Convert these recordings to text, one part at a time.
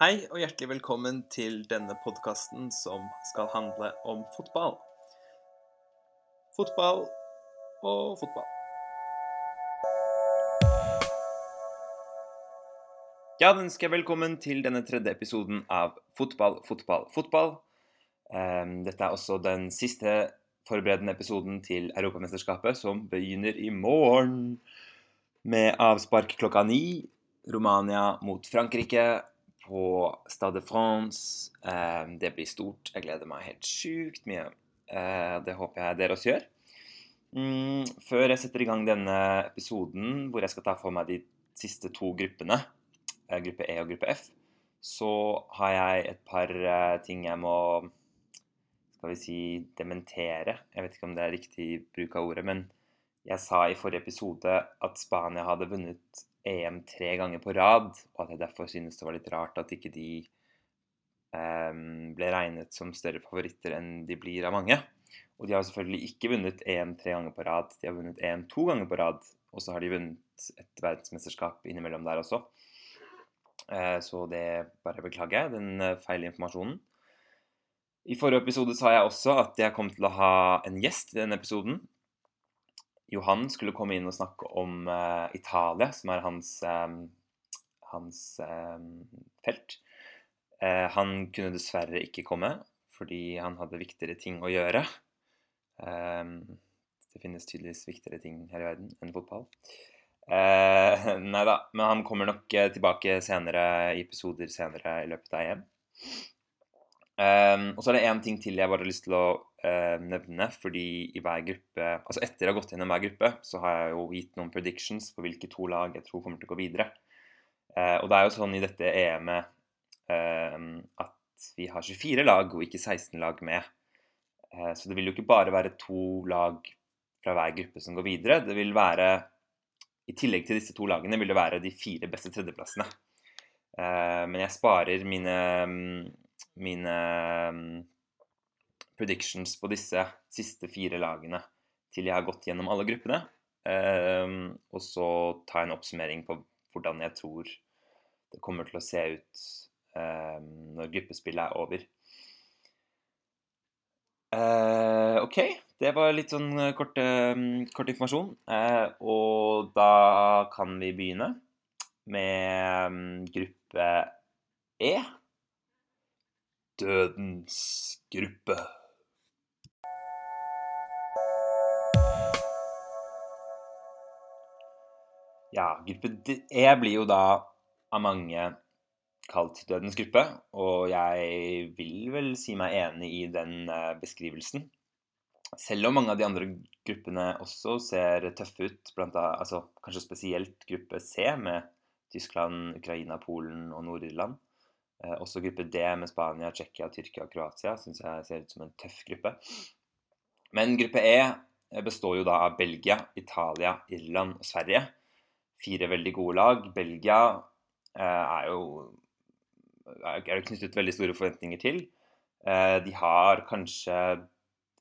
Hei og hjertelig velkommen til denne podkasten som skal handle om fotball. Fotball og fotball. Ja, den ønsker jeg velkommen til denne tredje episoden av Fotball, fotball, fotball. Ehm, Dette er også den siste forberedende episoden til Europamesterskapet, som begynner i morgen. Med avspark klokka ni. Romania mot Frankrike på Stade de France. Ehm, Det blir stort. Jeg gleder meg helt sjukt mye. Eh, Det håper jeg dere også gjør. Mm, Før jeg setter i gang denne episoden, hvor jeg skal ta for meg de siste to gruppene, eh, gruppe E og gruppe F, så har jeg et par eh, ting jeg må skal vi si dementere. Jeg vet ikke om det er riktig bruk av ordet, men jeg sa i forrige episode at Spania hadde vunnet EM tre ganger på rad, og at jeg derfor synes det var litt rart at ikke de um, ble regnet som større favoritter enn de blir av mange. Og de har selvfølgelig ikke vunnet EM tre ganger på rad, de har vunnet EM to ganger på rad, og så har de vunnet et verdensmesterskap innimellom der også. Uh, Så det bare beklager jeg, den uh, feil informasjonen. I forrige episode sa jeg også at jeg kom til å ha en gjest i denne episoden. Johan skulle komme inn og snakke om uh, Italia, som er hans, um, hans um, felt. Uh, han kunne dessverre ikke komme, fordi han hadde viktigere ting å gjøre. Um, det finnes tydeligvis viktigere ting her i verden enn fotball. Uh, nei da, men han kommer nok tilbake senere i episoder senere i løpet av EM. Um, og så er det én ting til jeg bare har lyst til å nevne. fordi i hver gruppe, altså Etter å ha gått gjennom hver gruppe, så har jeg jo gitt noen predictions på hvilke to lag jeg tror kommer til å gå videre. Eh, og det er jo sånn i dette EM-et eh, at vi har 24 lag og ikke 16 lag med. Eh, så det vil jo ikke bare være to lag fra hver gruppe som går videre. Det vil være I tillegg til disse to lagene vil det være de fire beste tredjeplassene. Eh, men jeg sparer mine mine predictions på disse siste fire lagene til jeg har gått gjennom alle gruppene. Ehm, og så ta en oppsummering på hvordan jeg tror det kommer til å se ut ehm, når gruppespillet er over. Eh, OK, det var litt sånn eh, kort, eh, kort informasjon. Eh, og da kan vi begynne med gruppe E. Dødens gruppe. Ja, gruppe E blir jo da av mange kalt Dødens gruppe, og jeg vil vel si meg enig i den eh, beskrivelsen. Selv om mange av de andre gruppene også ser tøffe ut, blant annet, altså kanskje spesielt gruppe C med Tyskland, Ukraina, Polen og Nord-Irland. Eh, også gruppe D med Spania, Tsjekkia, Tyrkia og Kroatia syns jeg ser ut som en tøff gruppe. Men gruppe E eh, består jo da av Belgia, Italia, Irland og Sverige. Fire veldig gode lag. Belgia eh, er jo er det knyttet veldig store forventninger til. Eh, de har kanskje,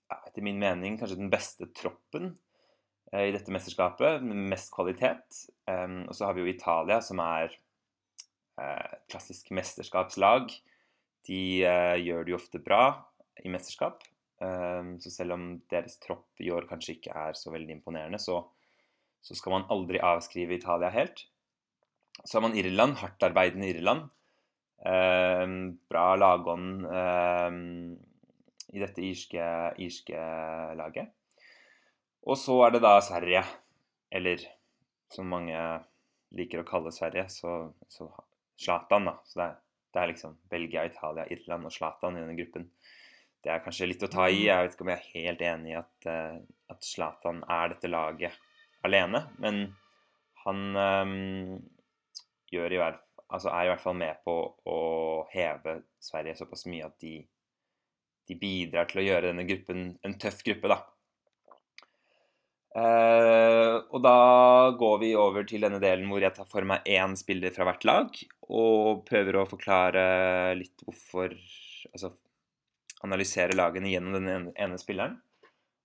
etter min mening, kanskje den beste troppen eh, i dette mesterskapet. med Mest kvalitet. Og så har vi jo Italia, som er eh, klassisk mesterskapslag. De gjør det jo ofte bra i mesterskap. Så selv om deres tropp i år kanskje ikke er så veldig imponerende, så, så skal man aldri avskrive Italia helt. Så har man Irland, hardtarbeidende Irland. Eh, bra lagånd eh, i dette irske, irske laget. Og så er det da Sverige, eller som mange liker å kalle Sverige, så, så Zlatan, da. Så det er, det er liksom Belgia, Italia, Irland og Zlatan i denne gruppen. Det er kanskje litt å ta i. Jeg vet ikke om jeg er helt enig i at, eh, at Zlatan er dette laget alene, men han um, gjør i hvert, altså er i hvert fall med på å heve Sverige såpass mye at de, de bidrar til å gjøre denne gruppen en tøff gruppe, da. Eh, og da går vi over til denne delen hvor jeg tar for meg én spiller fra hvert lag, og prøver å forklare litt hvorfor Altså analysere lagene gjennom den ene spilleren.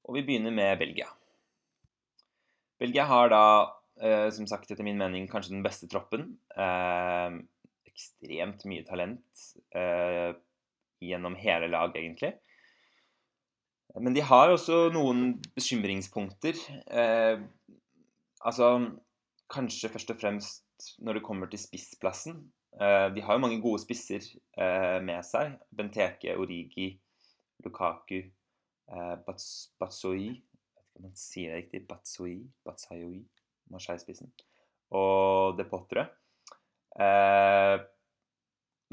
Og vi begynner med Belgia. Belgia har da, eh, som sagt etter min mening, kanskje den beste troppen. Eh, ekstremt mye talent eh, gjennom hele laget, egentlig. Men de har også noen bekymringspunkter. Altså Kanskje først og fremst når det kommer til spissplassen. De har jo mange gode spisser med seg. Benteke, Origi, Lukaku, eh, Batsoi om man sier det riktig. Batsui, Batsayoi, Marseille-spissen. Og De Potre. Eh,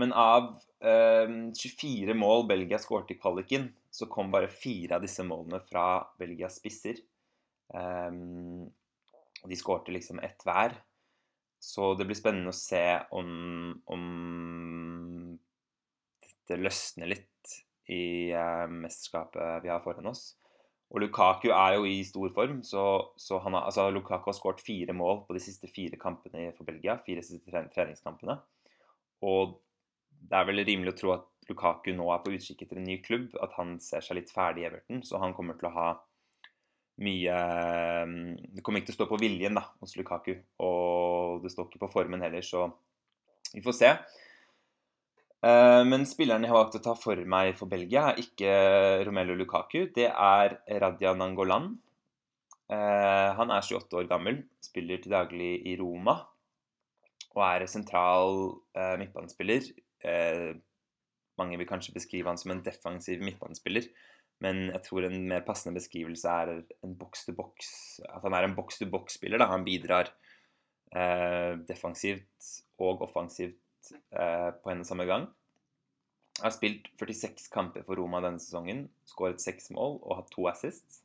men av 24 mål Belgia skåret i kvaliken, så kom bare fire av disse målene fra Belgias spisser. de skårte liksom ett hver. Så det blir spennende å se om, om dette løsner litt i uh, mesterskapet vi har foran oss. Og Lukaku er jo i stor form, så, så har, altså Lukaku har skåret fire mål på de siste fire kampene for Belgia. Fire siste treningskampene. Og det er vel rimelig å tro at Lukaku nå er på utkikk etter en ny klubb. At han ser seg litt ferdig i Everton, så han kommer til å ha mye mm, Det kommer ikke til å stå på viljen da, hos Lukaku. Og det står ikke på formen heller, så vi får se. Eh, men spilleren jeg har valgt å ta for meg for Belgia, er ikke Romelu Lukaku. Det er Radia Nangolan. Eh, han er 28 år gammel, spiller til daglig i Roma. Og er sentral eh, midtbanespiller. mange vil kanskje beskrive han som en defensiv midtbanespiller. Men jeg tror en mer passende beskrivelse er en box to box At han er en box to box-spiller. Han bidrar defensivt og offensivt eh, på en og samme gang. Jeg har spilt 46 kamper for Roma denne sesongen, skåret seks mål og hatt to assists.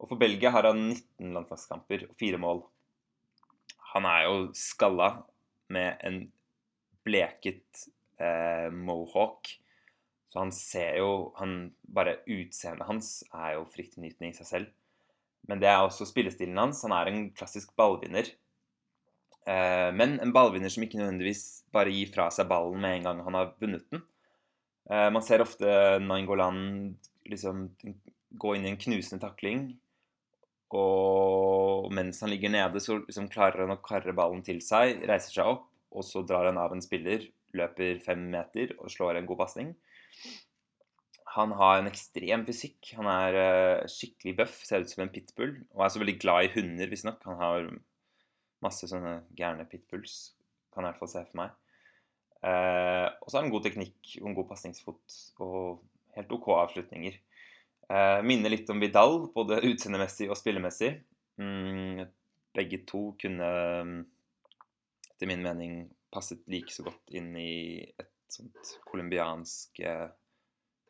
Og for Belgia har han 19 landslagskamper og fire mål. Han er jo skalla med en bleket eh, mohawk så han ser jo han, Bare utseendet hans er jo fryktinngytende i seg selv. Men det er også spillestilen hans. Han er en klassisk ballvinner. Eh, men en ballvinner som ikke nødvendigvis bare gir fra seg ballen med en gang han har vunnet den. Eh, man ser ofte Nangolan liksom gå inn i en knusende takling. Og mens han ligger nede, så liksom klarer han å karre ballen til seg, reiser seg opp, og så drar han av en spiller, løper fem meter og slår en god pasning. Han har en ekstrem fysikk. Han er uh, skikkelig bøff, ser ut som en pitbull. Og er så veldig glad i hunder, visstnok. Han har masse sånne gærne pitbulls, kan jeg i hvert fall se for meg. Eh, og så har han god teknikk og en god pasningsfot og helt OK avslutninger. Eh, minner litt om Vidal, både utseendemessig og spillemessig. Mm, begge to kunne, etter min mening, passet like så godt inn i et sånt colombiansk eh,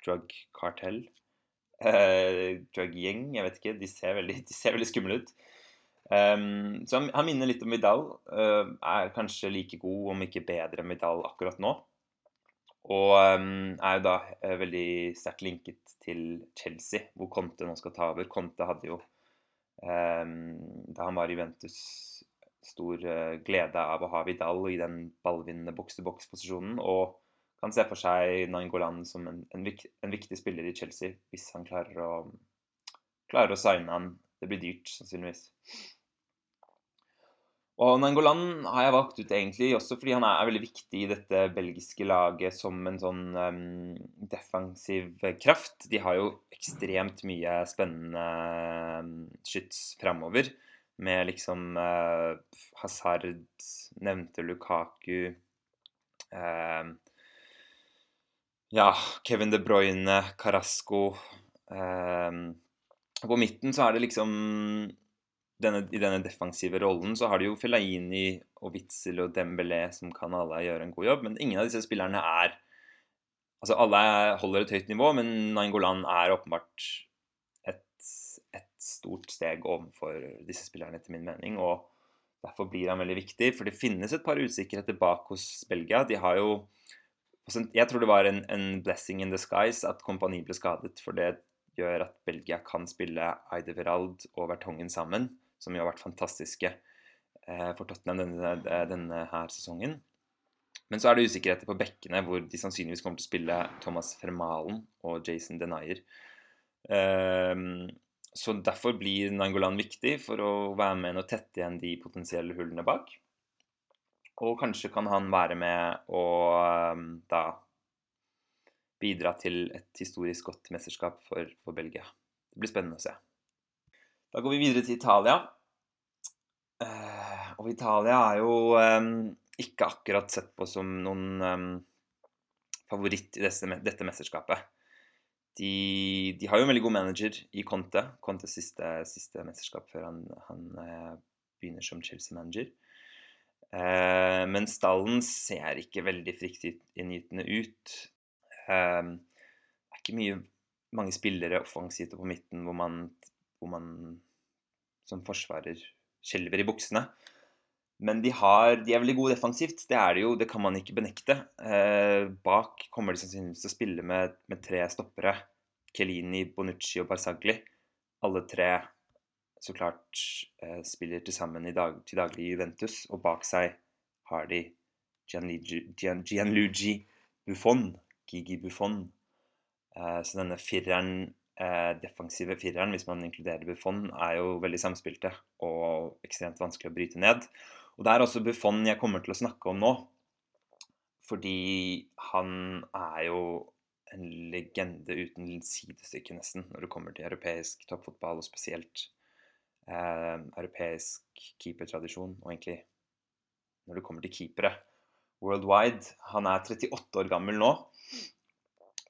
drug-kartell. Eh, drug gjeng, jeg vet ikke. De ser veldig, de ser veldig skumle ut. Um, så han, han, minner litt om Vidal. Uh, er kanskje like god, om ikke bedre enn Vidal akkurat nå. Og um, er jo da uh, veldig sterkt linket til Chelsea, hvor Conte nå skal ta over. Conte hadde jo, um, da han var i Ventus, stor uh, glede av å ha Vidal i den ballvinnende boks-til-boks-posisjonen. Og kan se for seg Nangolan som en, en, en, viktig spiller i Chelsea hvis han klarer å, klarer å signe han. Det blir dyrt, sannsynligvis. Og Nangolan har jeg valgt ut egentlig også fordi han er, veldig viktig i dette belgiske laget som en sånn um, defensiv kraft. De har jo ekstremt mye spennende um, skyts framover. Med liksom uh, Hazard, nevnte Lukaku uh, ja, Kevin De Bruyne, Carasco uh, På midten så er det liksom denne, I denne defensive rollen så har de jo Fellaini og Witzel og Dembélé som kan alle gjøre en god jobb, men ingen av disse spillerne er Altså alle holder et høyt nivå, men Nangolan er åpenbart et, et stort steg overfor disse spillerne, etter min mening. og Derfor blir han veldig viktig, for det finnes et par usikkerheter bak hos Belgia. De har jo jeg tror det var en, en, blessing in disguise at Kompani ble skadet, for det gjør at Belgia kan spille Eideverald og Vertongen sammen, som jo har vært fantastiske eh, for Tottenham denne, denne, her sesongen. Men så er det usikkerheter på bekkene, hvor de sannsynligvis kommer til å spille Thomas Fermalen og Jason Denier. Um, så derfor blir Nangolan viktig for å være med og tette igjen de potensielle hullene bak. Og kanskje kan han være med og um, da bidra til et historisk godt mesterskap for, for, Belgia. Det blir spennende å se. Da går vi videre til Italia. Uh, og Italia er jo um, ikke akkurat sett på som noen um, favoritt i dette, dette mesterskapet. De, de, har jo en veldig god manager i Conte. Contes siste, siste mesterskap før han, han uh, begynner som Chelsea-manager. Uh, men stallen ser ikke veldig fryktinngytende ut. Uh, det er ikke mye, mange spillere offensivt på midten hvor man, hvor man som forsvarer skjelver i buksene. Men de, har, de, er veldig gode defensivt. Det er det jo, det kan man ikke benekte. Eh, bak kommer de sannsynligvis til å spille med, med, tre stoppere. Kelini, Bonucci og Barzagli. Alle tre så klart eh, spiller til sammen dag, til daglig i Juventus. Og bak seg har de Gianluigi, Gian, Gianluigi Buffon. Gigi Buffon. Eh, så denne fireren defensive fireren, hvis man inkluderer Buffon, er jo veldig samspilte og ekstremt vanskelig å bryte ned. Og det er også Buffon jeg kommer til å snakke om nå. Fordi han er jo en legende uten sidestykke, nesten, når det kommer til europeisk toppfotball, og spesielt eh, europeisk keepertradisjon, og egentlig når det kommer til keepere worldwide. Han er 38 år gammel nå.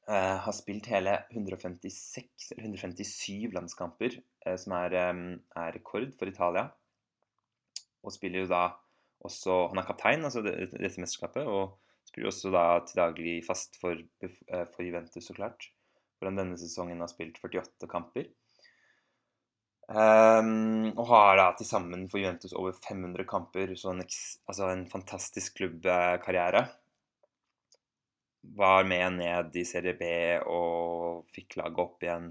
Eh, har spilt hele 156 eller 157 landskamper, eh, som er, eh, er rekord for Italia og spiller jo da også Han er kaptein altså dette mesterskapet, og spiller også da til daglig fast for, eh, for Juventus, så klart. Hvor han denne sesongen har spilt 48 kamper. Um, og har da til sammen for Juventus over 500 kamper, så en, altså en fantastisk klubbkarriere. Var med ned i Serie B og fikk laget opp igjen.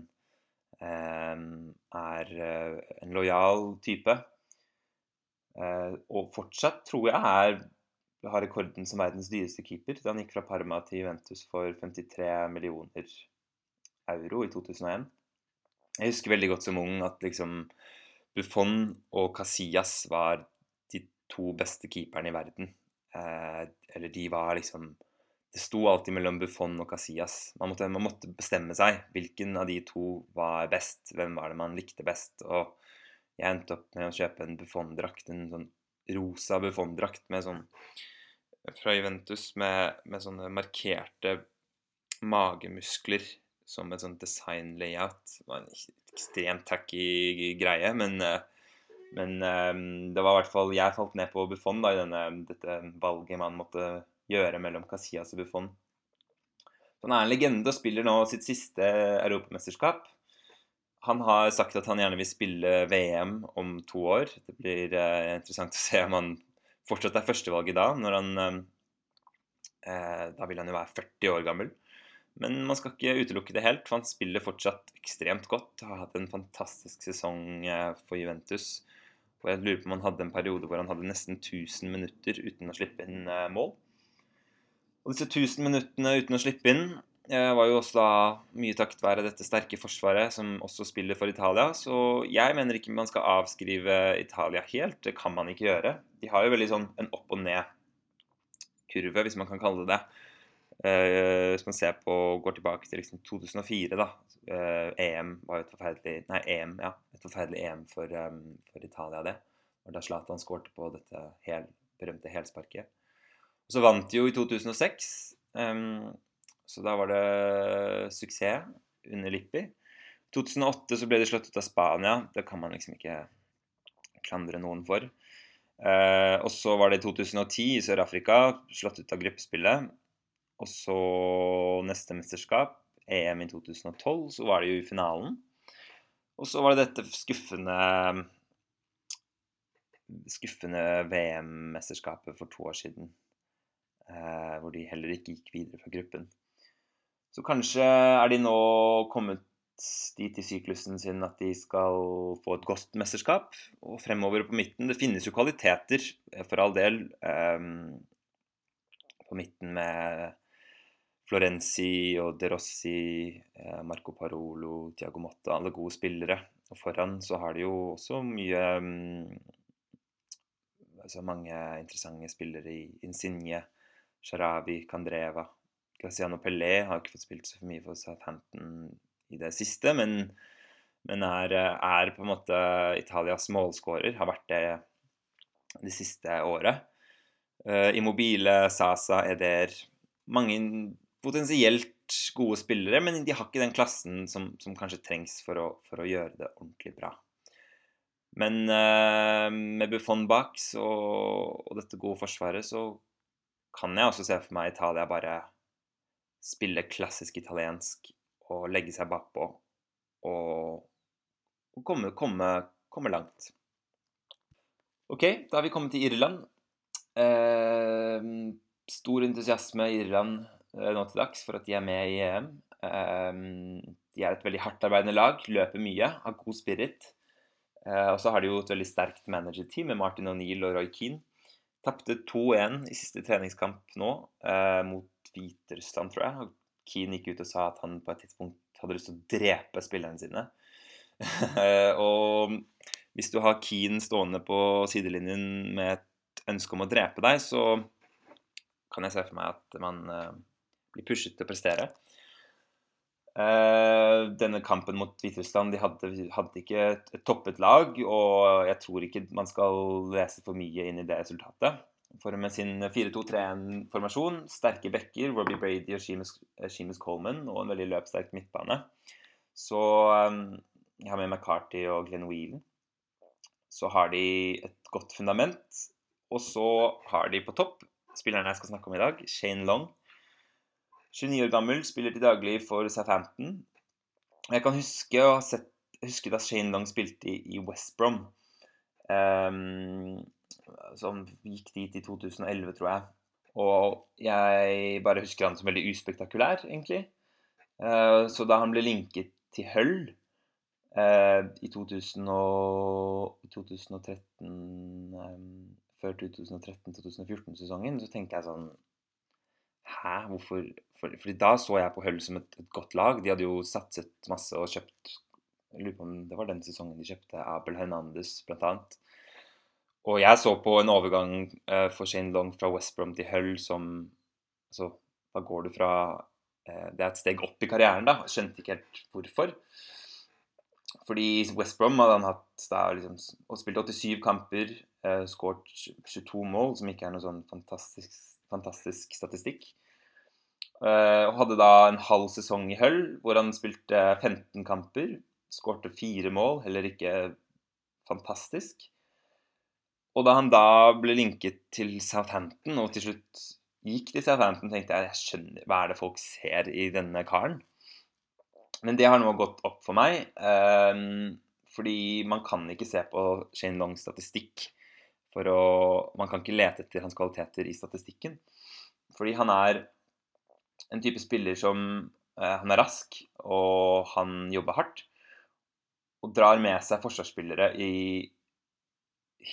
Um, er uh, en lojal type. Eh, og fortsatt tror jeg er har rekorden som verdens dyreste keeper da han gikk fra Parma til Juventus for 53 millioner euro i 2001. Jeg husker veldig godt som ung at liksom Buffon og Casillas var de to beste keeperne i verden. Eh, eller de var liksom Det sto alltid mellom Buffon og Casillas. Man måtte, man måtte bestemme seg. Hvilken av de to var best? Hvem var det man likte best? Og jeg endte opp med å kjøpe en Buffon-drakt, en sånn rosa Buffon-drakt med sånn fra Juventus med, med, sånne markerte magemuskler som et sånt design-layout. Det var en ekstremt tacky greie, men, men det var i hvert fall Jeg falt ned på Buffon da, i denne, dette valget man måtte gjøre mellom Casillas og Buffon. Han er en legende og spiller nå sitt siste europamesterskap. Han har sagt at han gjerne vil spille VM om to år. Det blir eh, interessant å se om han fortsatt er førstevalget da. når han, eh, eh Da vil han jo være 40 år gammel. Men man skal ikke utelukke det helt, for han spiller fortsatt ekstremt godt. Har hatt en fantastisk sesong for Juventus. Og jeg lurer på om han hadde en periode hvor han hadde nesten 1000 minutter uten å slippe inn mål. Og disse 1000 minuttene uten å slippe inn var jo også da mye takket være dette sterke forsvaret, som også spiller for Italia. Så jeg mener ikke man skal avskrive Italia helt. Det kan man ikke gjøre. De har jo veldig sånn en opp og ned-kurve, hvis man kan kalle det det. Uh, hvis man ser på, går tilbake til liksom 2004, da. Uh, EM var jo et forferdelig Nei, EM, ja. Et forferdelig EM for, um, for Italia, det. Og da Zlatan skårte på dette hel, berømte helsparket. Og så vant de jo i 2006. Um, så da var det suksess under Lippi. I 2008 så ble de slått ut av Spania. Det kan man liksom ikke klandre noen for. Uh, og så var det i 2010 i Sør-Afrika, slått ut av gruppespillet. Og så neste mesterskap, EM i 2012, så var det jo i finalen. Og så var det dette skuffende skuffende VM-mesterskapet for to år siden. Eh, hvor de heller ikke gikk videre fra gruppen. Så kanskje er de nå kommet dit i syklusen sin at de skal få et godt mesterskap. Og fremover på midten Det finnes jo kvaliteter, eh, for all del, eh, på midten med Florenzi og De Rossi, eh, Marco Parolo, Tiago Motta, alle gode spillere. Og foran så har de jo også mye um, altså mange interessante spillere i Insigne, Sharawi, Kandreva. Graziano Pelé har ikke fått spilt så mye for Southampton i det siste, men, men er, er, på en måte Italias målskårer. Har vært det det siste året. Uh, Immobile, Sasa, Eder Mange potensielt gode spillere, men de har ikke den klassen som, som kanskje trengs for å, for å, gjøre det ordentlig bra. Men uh, med Buffon bak så, og dette gode forsvaret, så kan jeg også se for meg Italia bare spille klassisk italiensk og legge seg bakpå og, og komme, komme, komme, langt. OK, da har vi kommet til Irland. Eh, stor entusiasme i Irland eh, nå til dags for at de er med i EM. Eh, de er et veldig hardtarbeidende lag, løper mye, har god spirit. Eh, og så har de jo et veldig sterkt managerteam med Martin O'Neill og Roy Keane. Tapte 2-1 i siste treningskamp nå, eh, mot Hviterussland, tror jeg. Keane gikk ut og sa at han på et tidspunkt hadde lyst til å drepe spillerne sine. og hvis du har Keane stående på sidelinjen med et ønske om å drepe deg, så kan jeg se for meg at man eh, blir pushet til å prestere. Uh, denne kampen mot Hviterussland de hadde, hadde ikke et, et, toppet lag, og jeg tror ikke man skal lese for mye inn i det resultatet. For med sin 4-2-3-1-formasjon, sterke bekker, Robbie Brady og Seamus, eh, Coleman og en veldig løpssterk midtbane, så um, jeg har med McCarty og Glenn Whelan. Så har de et godt fundament. Og så har de på topp spillerne jeg skal snakke om i dag, Shane Long. 29 år gammel, spiller til daglig for Southampton. Jeg kan huske å ha sett husker da Shane Long spilte i, i West Brom. Um, som gikk dit i 2011, tror jeg. Og jeg bare husker han som veldig uspektakulær, egentlig. Uh, så da han ble linket til Hull uh, i 2000 og, 2013 um, Før 2013-2014-sesongen, så tenkte jeg sånn Hæ, hvorfor for, Fordi da så jeg på Hull som et, et, godt lag. De hadde jo satset masse og kjøpt Jeg lurer på om det var den sesongen de kjøpte Abel Hernandez, blant annet. Og jeg så på en overgang uh, for Shane Long fra West Brom til Hull som Altså, da går du fra uh, Det er et steg opp i karrieren, da. Skjønte ikke helt hvorfor. Fordi West Brom hadde han hatt da liksom Og spilt 87 kamper, uh, skåret 22 mål, som ikke er noe sånn fantastisk, fantastisk statistikk. Uh, og hadde da en halv sesong i Hull hvor han spilte 15 kamper. Skårte fire mål, heller ikke fantastisk. Og da han da ble linket til Southampton, og til slutt gikk til Southampton, tenkte jeg jeg skjønner, hva er det folk ser i denne karen? Men det har nå gått opp for meg. Um, fordi man kan ikke se på Shane Longs statistikk. For å, man kan ikke lete etter hans kvaliteter i statistikken. Fordi han er en type spiller som eh, Han er rask, og han jobber hardt. Og drar med seg forsvarsspillere i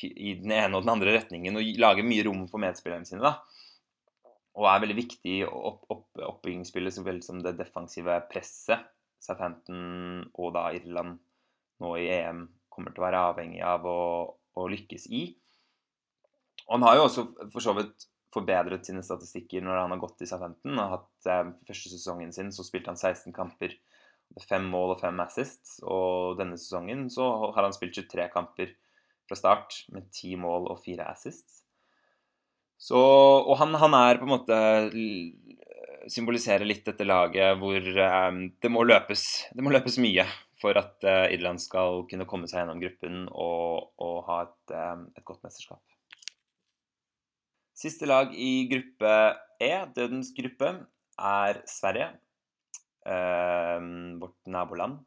i den ene og den andre retningen og lager mye rom for medspillerne sine. da. Og er veldig viktig i opp, opp, oppbyggingsspillet så vel som det defensive presset Southampton og da Irland nå i EM kommer til å være avhengig av å, å lykkes i. Og han har jo også for så vidt forbedret sine statistikker når han har gått i Southampton. Har hatt eh, Første sesongen sin så spilte han 16 kamper, fem mål og fem assists. Og denne sesongen så har han spilt 23 kamper fra start med ti mål og fire assists. Så, og han, han, er på en måte Symboliserer litt dette laget hvor eh, det, må løpes, det må løpes mye for at eh, Irland skal kunne komme seg gjennom gruppen og, og ha et, um, et, godt mesterskap. Siste lag i gruppe E, dødens gruppe, er Sverige. Uh, vårt naboland.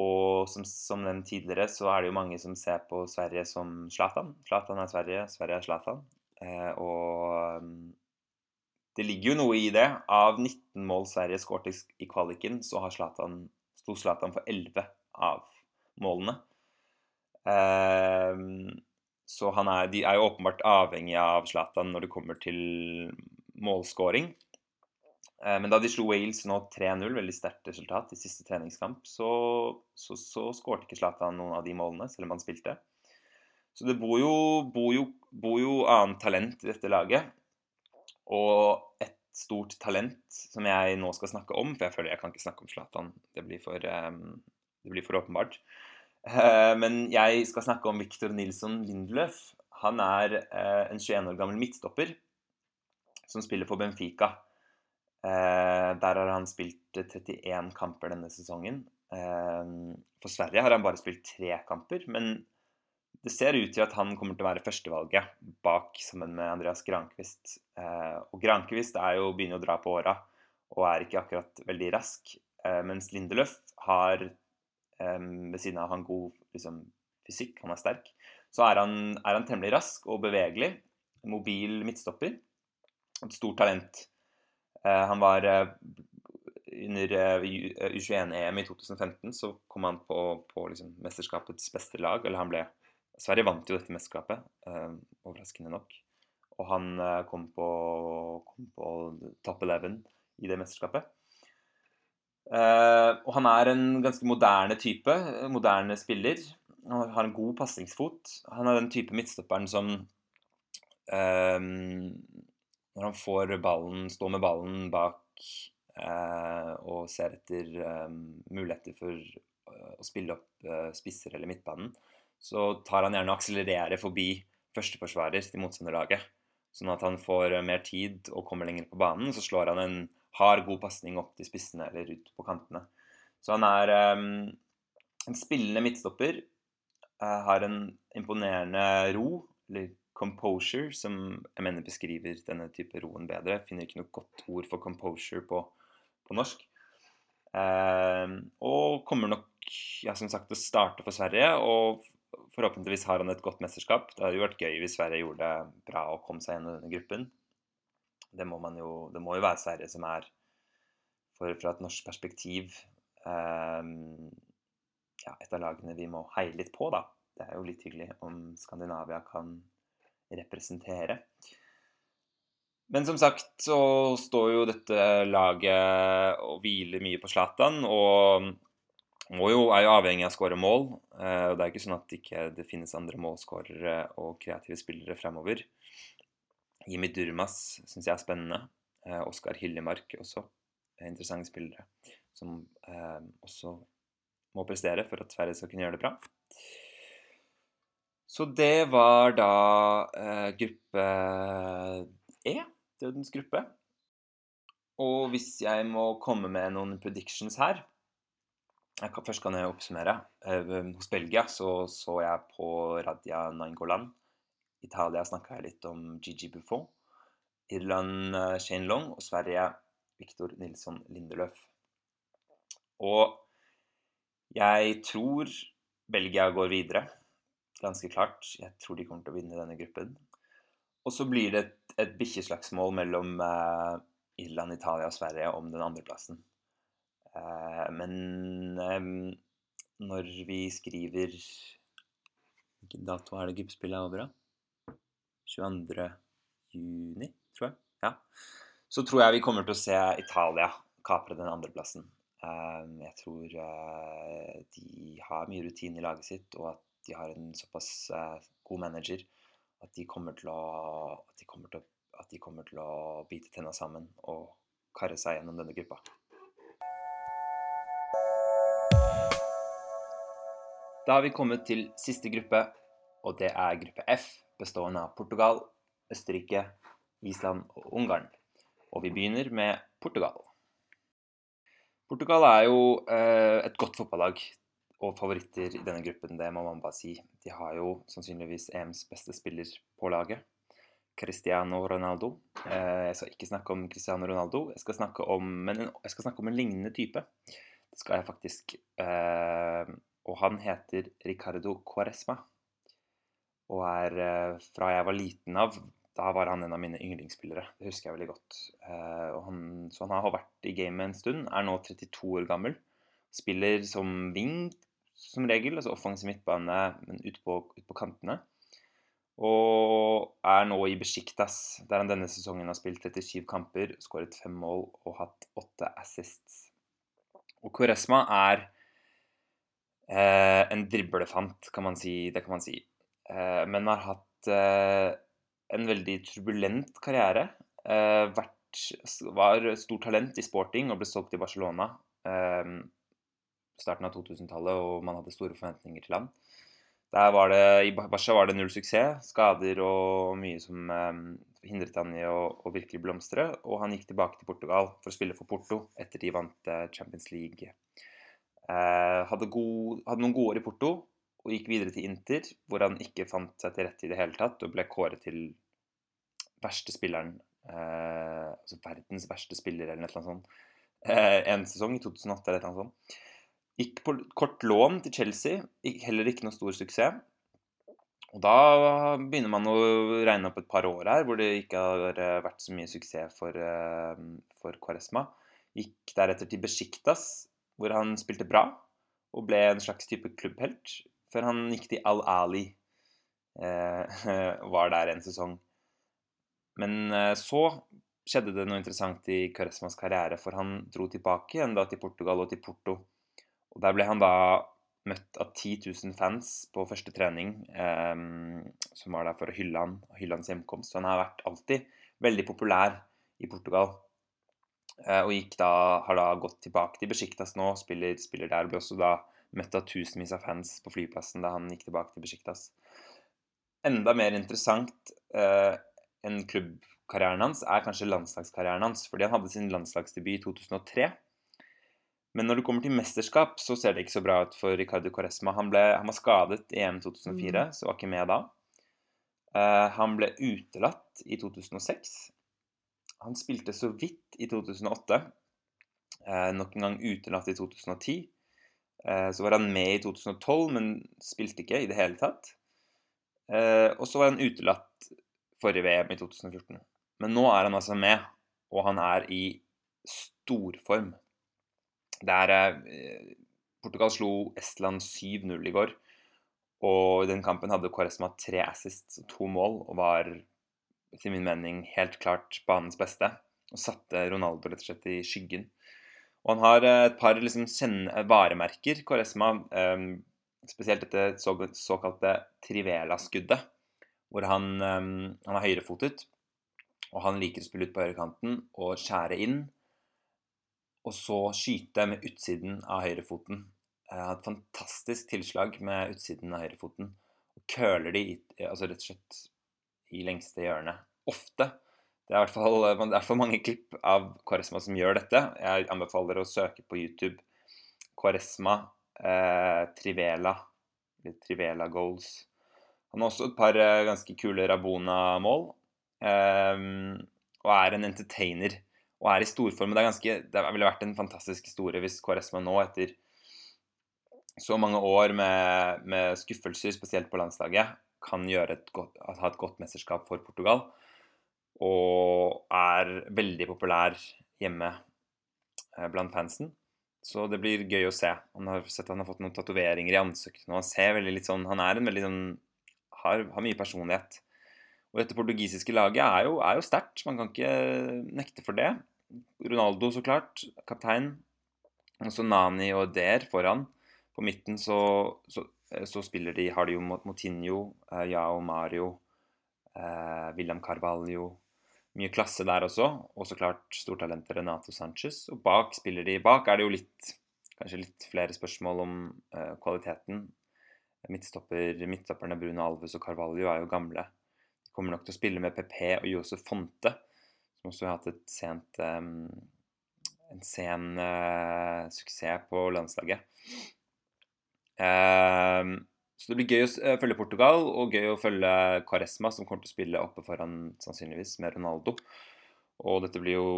Og som, som nevnt tidligere, så er det jo mange som ser på Sverige som Zlatan. Zlatan er Sverige, Sverige er Zlatan. Eh, og mm, det ligger jo noe i det. Av 19 mål Sverige skåret i kvaliken, så har Zlatan, sto Zlatan for 11 av målene. Eh, så er, de er jo åpenbart avhengig av Zlatan når det kommer til målskåring. Eh, men da de slo Wales nå 3-0, veldig sterkt resultat i siste treningskamp, så, så, så skårte ikke Zlatan noen av de målene, selv om han spilte. Så det bor jo, bor jo, bor jo annet talent i dette laget. Og et stort talent som jeg nå skal snakke om, for jeg føler jeg kan ikke snakke om Zlatan. Det blir for, um, det blir for åpenbart. Uh, men jeg skal snakke om Victor Nilsson Lindløf. Han er uh, en 21 år gammel midtstopper som spiller for Benfica. Uh, der har han spilt 31 kamper denne sesongen. for Sverige har han bare spilt tre kamper, men det ser ut til at han kommer til å være førstevalget bak sammen med Andreas Grankvist. Eh, og Grankvist er jo, begynner å dra på åra og er ikke akkurat veldig rask. Eh, mens Lindeløf har, eh, ved siden av han god liksom, fysikk, han er sterk, så er han, er han, temmelig rask og bevegelig. Mobil midtstopper. Et stort talent. Uh, han var uh, under U21-EM eh, i 2015 så kom han på, på liksom, mesterskapets beste lag. Eller han ble Sverige vant jo dette mesterskapet, overraskende nok. Og han kom på, kom på top 11 i det mesterskapet. Eh, og han er en ganske moderne type. Moderne spiller. Han har en god pasningsfot. Han er den type midtstopperen som uh, Når han får ballen, står med ballen bak uh, og ser etter muligheter for å spille opp spisser eller midtbanen, så tar han gjerne og akselererer forbi førsteforsvarer til motstanderlaget. Sånn at han får mer tid og kommer lenger på banen. Så slår han en hard, god pasning opp til spissene eller ut på kantene. Så han er um, en spillende midtstopper. Uh, har en imponerende ro, eller composure, som jeg mener beskriver denne type roen bedre. Finner ikke noe godt ord for composure på, på norsk. Uh, og kommer nok ja, som sagt, til å starte for Sverige. Og forhåpentligvis har han et godt mesterskap. Det hadde jo vært gøy hvis Sverige gjorde det bra og kom seg gjennom denne gruppen. Det må, jo, det må jo være Sverige som er, for, fra et norsk perspektiv, um, ja, et av lagene vi må heie litt på, da. Det er jo litt hyggelig om Skandinavia kan representere. Men som sagt så står jo dette laget og hviler mye på Zlatan. Og jo, er jo avhengig av å skåre mål. Eh, og Det er ikke sånn at det ikke finnes andre målskårere og kreative spillere fremover. Jimmy Durmas syns jeg er spennende. Eh, Oskar Hillemark også. Interessante spillere som eh, også må prestere for at Sverige skal kunne gjøre det bra. Så det var da eh, gruppe E, dødens gruppe. Og hvis jeg må komme med noen predictions her, kan, først kan jeg oppsummere. Eh, hos Belgia så, så jeg på Radia Nainggolan. Italia snakka jeg litt om Gigi Buffon. Irland uh, Shane Long og Sverige Victor Nilsson Lindeløf. Og jeg tror Belgia går videre. Ganske klart. Jeg tror de kommer til å vinne denne gruppen. Og så blir det et, et bikkjeslagsmål mellom eh, Irland, Italia og Sverige om den andreplassen. Eh, men når vi skriver Hvilken dato er det gruppespillet er over, da? 22. juni, tror jeg. Ja. Så tror jeg vi kommer til å se Italia kapre den andreplassen. Jeg tror eh, de har mye rutine i laget sitt, og at de har en såpass eh, god manager at de kommer til å, at de kommer til å, at de kommer til å bite tenna sammen og karre seg gjennom denne gruppa. Da har vi kommet til siste gruppe, og det er gruppe F, bestående av Portugal, Østerrike, Island og Ungarn. Og vi begynner med Portugal. Portugal er jo eh, et godt fotballag og favoritter i denne gruppen, det må man bare si. De har jo sannsynligvis EMs beste spiller på laget, Cristiano Ronaldo. Eh, jeg skal ikke snakke om Cristiano Ronaldo, jeg skal snakke om, men jeg skal snakke om en lignende type. Det skal jeg faktisk. Eh, og han heter Ricardo Cuaresma. Og er eh, fra jeg var liten av Da var han en av mine yndlingsspillere. Det husker jeg veldig godt. Eh, han, så han har vært i gamet en stund. Er nå 32 år gammel. Spiller som wing som regel, altså offensiv midtbane, men ute på, ut på kantene. Og er nå i Besjiktas, der han denne sesongen har spilt 37 kamper, skåret fem mål og hatt åtte assists. Og Koresma er Eh, en driblefant, kan man si. Det kan man si. Eh, men har hatt eh, en veldig turbulent karriere. Eh, vært, var stort talent i sporting og ble solgt til Barcelona eh, starten av 2000-tallet, og man hadde store forventninger til ham. Der var det, I Barca var det null suksess, skader og mye som eh, hindret han i å, å, virkelig blomstre. Og han gikk tilbake til Portugal for å spille for Porto etter de vant Champions League. Eh, hadde, god, hadde, noen gode år i Porto og gikk videre til Inter, hvor han ikke fant seg til rette i det hele tatt og ble kåret til verste spilleren eh, Altså verdens verste spiller, eller noe sånt. Eh, en sesong i 2008 eller noe sånt. Gikk på kort lån til Chelsea, heller ikke noe stor suksess. Og da begynner man å regne opp et par år her hvor det ikke har eh, vært så mye suksess for, uh, for Quaresma. Gikk deretter til Besjiktas, hvor han spilte bra og ble en slags type klubbhelt. Før han gikk til Al-Ali. Eh, var der en sesong. Men eh, så skjedde det noe interessant i Quaresmas karriere, for han dro tilbake igjen da til Portugal og til Porto. Og der ble han da møtt av 10 000 fans på første trening, eh, som var der for å hylle han og hylle hans hjemkomst. Så han har vært alltid veldig populær i Portugal. Eh, og gikk da, har da gått tilbake til Besjiktas nå, spiller, spiller der. Ble også da møtt av tusenvis av fans på flyplassen da han gikk tilbake til Besjiktas. Enda mer interessant eh, enn klubbkarrieren hans er kanskje landslagskarrieren hans. Fordi han hadde sin landslagsdebut i 2003. Men når det kommer til mesterskap, så ser det ikke så bra ut for Ricardo Coresma. Han, ble, han var skadet i EM 2004, mm. så var ikke med da. Uh, han ble utelatt i 2006. Han spilte så vidt i 2008. Uh, eh, nok en gang utelatt i 2010. Eh, så var han med i 2012, men spilte ikke i det hele tatt. og så var han utelatt forrige VM i 2014. Men nå er han altså med, og han er i storform. Der eh, Portugal slo Estland 7-0 i går. Og i den kampen hadde Koresma tre assists og to mål, og var til min mening helt klart banens beste. Og satte Ronaldo rett og slett i skyggen. Og han har eh, et par liksom, varemerker, Koresma. Um, spesielt dette så, såkalte Trivela-skuddet, hvor han, um, han er høyrefotet. Og han liker å spille ut på høyrekanten og skjære inn og så skyte med utsiden av høyrefoten. Jeg har et fantastisk tilslag med utsiden av høyrefoten. Og køler de altså rett og slett i lengste hjørne. Ofte. Det er i hvert fall, i hvert fall mange klipp av Kvaresma som gjør dette. Jeg anbefaler å søke på YouTube Kvaresma eh, Trivela. Trivela Goals. Han har også et par eh, ganske kule Rabona-mål. Eh, og er en entertainer og er i storform. Det, det ville vært en fantastisk historie hvis Koresma nå, etter så mange år med, med skuffelser, spesielt på landslaget, kan et godt, ha et godt mesterskap for Portugal. Og er veldig populær hjemme eh, blant fansen. Så det blir gøy å se. Han har sett han har fått noen tatoveringer i ansiktet Og Han ser veldig litt sånn Han er en veldig sånn har, har mye personlighet. Og dette portugisiske laget er jo, jo sterkt. Man kan ikke nekte for det. Ronaldo, så klart. Kaptein. Og så Nani og Der foran. På midten så, så, eh, så spiller de, har de jo Motinho, eh, Yao Mario, eh, William Carvalho. Mye klasse der også. Og så klart stortalentet Renato Sanchez. Og bak spiller de Bak er det jo litt Kanskje litt flere spørsmål om uh, kvaliteten. Midtstopper, midtstopperne Bruno Alves og Carvalho er jo gamle. De kommer nok til å spille med PP og Josef Fonte som også har hatt et sent um, en sen uh, suksess på landslaget. Um, så det blir gøy å uh, følge Portugal, og gøy å følge Caresma, som kommer til å spille oppe foran sannsynligvis med Ronaldo. Og dette blir jo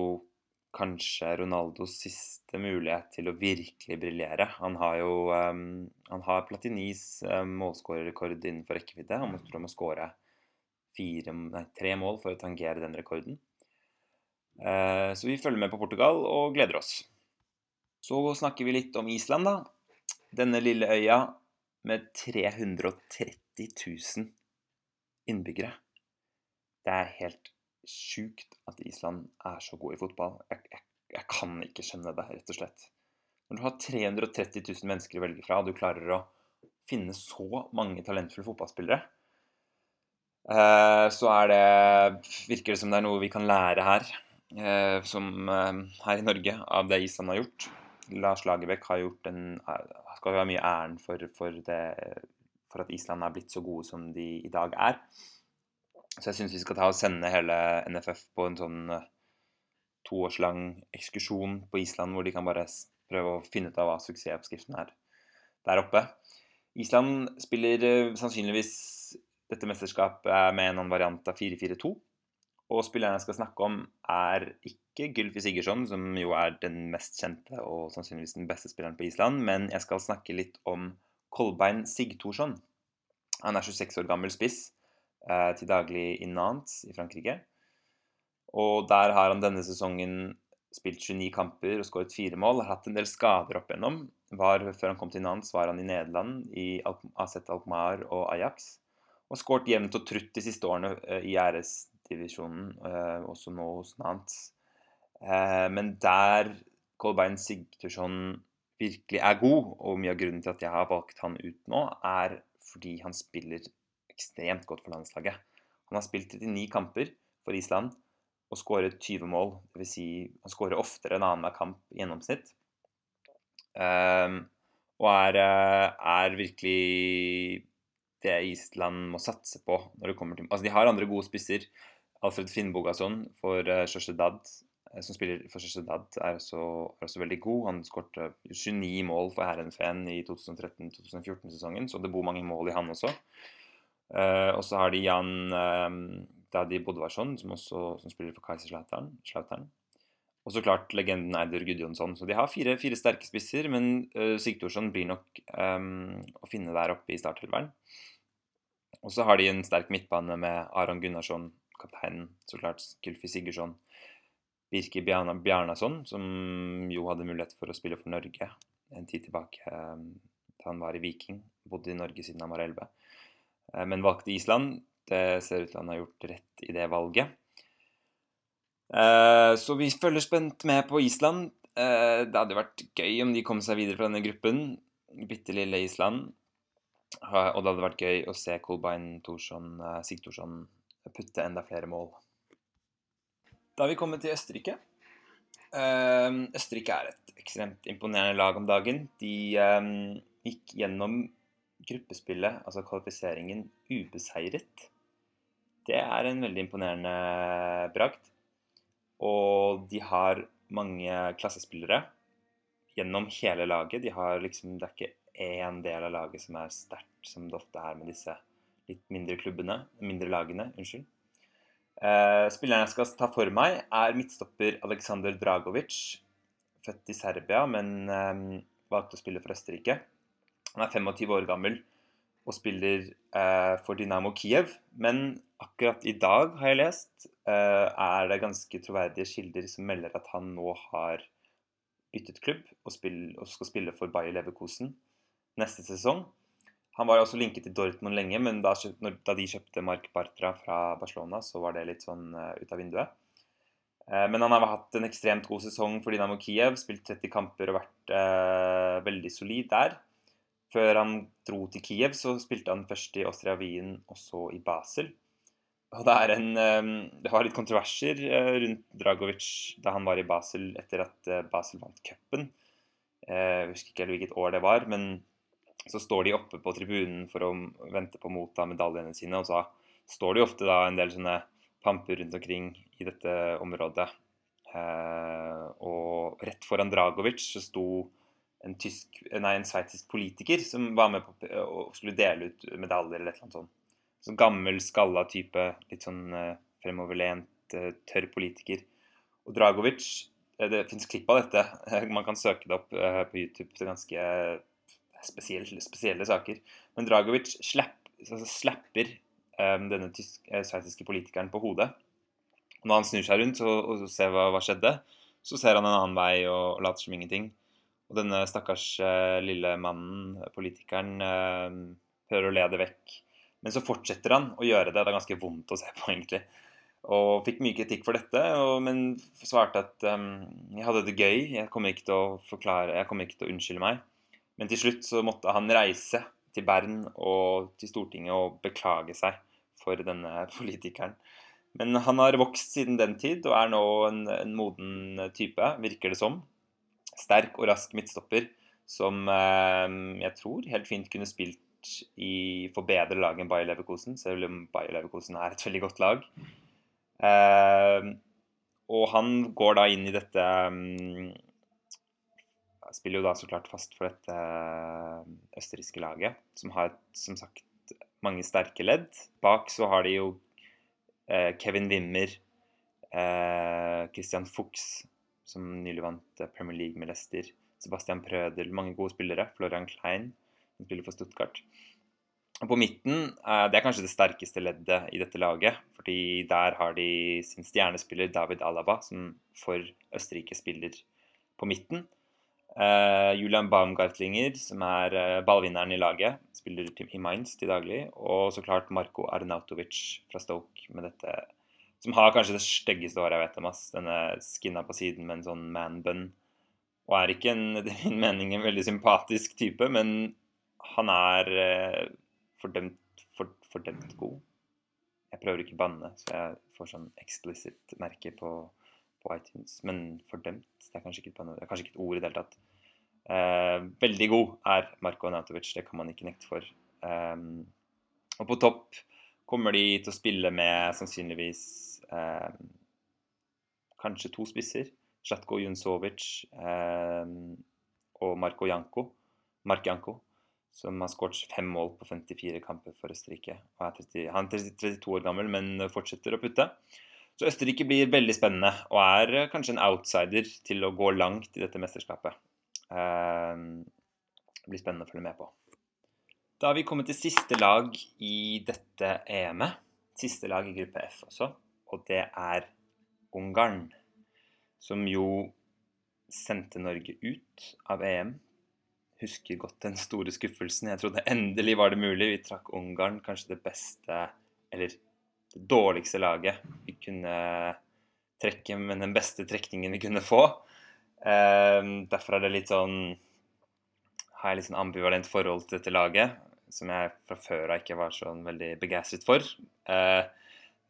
kanskje Ronaldos siste mulighet til å virkelig briljere. Han har jo um, han har Platinis um, målskårerrekord innenfor rekkevidde. Han tror han må skåre tre mål for å tangere den rekorden. Uh, så vi følger med på Portugal og gleder oss. Så snakker vi litt om Island, da. Denne lille øya med 330 000 innbyggere. Det er helt sjukt at Island er så god i fotball. Jeg, jeg, jeg, kan ikke skjønne det, rett og slett. Når du har 330 000 mennesker å velge fra, og du klarer å finne så mange talentfulle fotballspillere, Eh, så er det Virker det som det er noe vi kan lære her, eh, som eh, her i Norge, av det Island har gjort. Lars Lagerbäck har gjort en Skal ha mye æren for, for, det, for at Island er blitt så gode som de i dag er. Så jeg syns vi skal ta og sende hele NFF på en sånn toårslang ekskursjon på Island, hvor de kan bare prøve å finne ut av hva suksessoppskriften er der oppe. Island spiller sannsynligvis dette mesterskapet med en annen variant av 4-4-2. Og spilleren jeg skal snakke om, er ikke Gylfi Sigurdsson, som jo er den mest kjente og sannsynligvis den beste spilleren på Island, men jeg skal snakke litt om Kolbein Sigthorsson. Han er 26 år gammel spiss, eh, til daglig i Nantes i Frankrike. Og der har han denne sesongen spilt 29 kamper og skåret fire mål. Har hatt en del skader opp igjennom. Var, før han kom til Nantes, var han i Nederland, i AZ Alkmaar og Ajax. Og skåret jevnt og trutt de siste årene eh, i æresdivisjonen, eh, også nå hos Nantes. Eh, men der Kolbein Sigtursson virkelig er god, og mye av grunnen til at jeg har valgt han ut nå, er fordi han spiller ekstremt godt for landslaget. Han har spilt 39 kamper for Island og skåret 20 mål. Dvs. Si, han skårer oftere enn annenhver kamp i gjennomsnitt. Um, og er, er, virkelig det Island må satse på når det kommer til Altså, de har andre gode spisser. Alfred Finnbogason for Sociedad, eh, som spiller for Sociedad, er også, er også veldig god. Han skåret 29 mål for Herrenfen i 2013-2014-sesongen, så det bor mange mål i han også. Uh, og så har de Jan um, Dadi Bodvarsson, som også som spiller for Kaiserslautern. Og så klart legenden Eidur Gudjonsson. Så de har fire, fire sterke spisser, men uh, Sigthorsson blir nok um, å finne der oppe i startelveren. Og så har de en sterk midtbane med Aron Gunnarsson, kapteinen, så klart Gylfi Sigurdsson, Birki Bjarnason, som jo hadde mulighet for å spille for Norge en tid tilbake ehm, da han var i Viking. Bodde i Norge siden han var 11. Eh, men valgte Island. Det ser ut til han har gjort rett i det valget. Eh, så vi følger spent med på Island. Eh, det hadde vært gøy om de kom seg videre fra denne gruppen. Bitte lille Island. Og det hadde vært gøy å se Kolbein Thorsson, Sigthorsson putte enda flere mål. Da har vi kommet til Østerrike. Ehm, Østerrike er et ekstremt imponerende lag om dagen. De ehm, gikk gjennom gruppespillet, altså kvalifiseringen, ubeseiret. Det er en veldig imponerende bragd. Og de har mange klassespillere gjennom hele laget. De har liksom, det er ikke én del av laget som er sterkt, som det ofte er med disse litt mindre klubbene, mindre lagene. Unnskyld. Eh, spilleren jeg skal ta for meg, er midtstopper Aleksandr Dragovic. Født i Serbia, men eh, valgte å spille for Østerrike. Han er 25 år gammel og spiller eh, for Dynamo Kiev. Men akkurat i dag, har jeg lest, eh, er det ganske troverdige kilder som melder at han nå har byttet klubb og, og skal spille for Bayer Leverkosen neste sesong. Han var også linket til Dortmund lenge, men da, da, de kjøpte Mark Bartra fra Barcelona, så var det litt sånn uh, ut av vinduet. Uh, men han har hatt en ekstremt god sesong for Dynamo Kiev, spilt 30 kamper og vært uh, veldig solid der. Før han dro til Kiev, så spilte han først i Austria Wien og så i Basel. Og det, en, um, det var litt kontroverser rundt Dragovic da han var i Basel etter at Basel vant cupen. Jeg husker ikke hvilket år det var, men så står de oppe på tribunen for å vente på å motta medaljene sine. Og så står det jo ofte da en del sånne pamper rundt omkring i dette området. Eh, og rett foran Dragovic så sto en, tysk, nei, en sveitsisk politiker som var med på og skulle dele ut medaljer eller et eller annet sånt. Sånn gammel, skalla type, litt sånn eh, fremoverlent, eh, tørr politiker. Og Dragovic eh, Det fins klipp av dette. Man kan søke det opp eh, på YouTube. Det er ganske spesielle, spesielle saker. Men Dragovic slapp, altså slapper um, denne uh, sveitsiske politikeren på hodet. Og når han snur seg rundt og, og ser hva, hva skjedde, så ser han en annen vei og, og later som ingenting. Og denne stakkars uh, lille mannen, politikeren, uh, prøver å lede vekk. Men så fortsetter han å gjøre det. Det er ganske vondt å se på, egentlig. Og fikk mye kritikk for dette, og, men svarte at um, jeg hadde det gøy. Jeg kommer ikke til å forklare, jeg kommer ikke til å unnskylde meg. Men til slutt så måtte han reise til Bern og til Stortinget og beklage seg for denne politikeren. Men han har vokst siden den tid og er nå en, en moden type, virker det som. Sterk og rask midtstopper som eh, jeg tror helt fint kunne spilt i, for bedre lag enn Bayer Leverkosen, selv om Bayer Leverkosen er et veldig godt lag. Eh, og han går da inn i dette um, Spiller jo da så klart fast for dette uh, østerrikske laget, som har som sagt mange sterke ledd. Bak så har de jo eh, Kevin Wimmer, eh, Christian Fuchs, som nylig vant Premier League med Leicester. Sebastian Prødel, mange gode spillere. Florian Klein, som spiller for Stuttgart. Og på midten, det er kanskje det sterkeste leddet i dette laget. fordi der har de sin stjernespiller David Alaba, som for Østerrike spiller på midten. Uh, Julian Baumgartlinger, som er uh, ballvinneren i laget, spiller i Mainz til daglig. Og så klart Marko Arnautovic fra Stoke, med dette, som har kanskje det styggeste håret jeg vet om. Ass. Denne skinna på siden med en sånn man-bun. Og er ikke en, er min mening en veldig sympatisk type, men han er uh, fordømt, for, fordømt god. Jeg prøver ikke å banne, så jeg får sånn explicit merke på, på iTunes. Men fordømt det er kanskje ikke, banne, det er kanskje ikke et ord i det hele tatt. Eh, veldig god er Marko Anatovic, det kan man ikke nekte for. Eh, og på topp kommer de til å spille med sannsynligvis eh, kanskje to spisser. Slatko Junsovic eh, og Marko Janko. Mark Janko som har skåret fem mål på 54 kamper for Østerrike. Er 30, han er 32 år gammel, men fortsetter å putte. Så Østerrike blir veldig spennende, og er eh, kanskje en outsider til å gå langt i dette mesterskapet. Eh, det blir spennende å følge med på. Da har vi kommet til siste lag i dette EM-et. Siste lag i gruppe F også, og det er Ungarn. Som jo sendte Norge ut av EM husker godt den store skuffelsen. Jeg trodde endelig var det mulig. Vi trakk Ungarn, kanskje det beste Eller det dårligste laget vi kunne trekke, men den beste trekningen vi kunne få. Eh, derfor er det litt sånn Har jeg litt sånn ambivalent forhold til dette laget, som jeg fra før av ikke var sånn veldig begeistret for. Eh,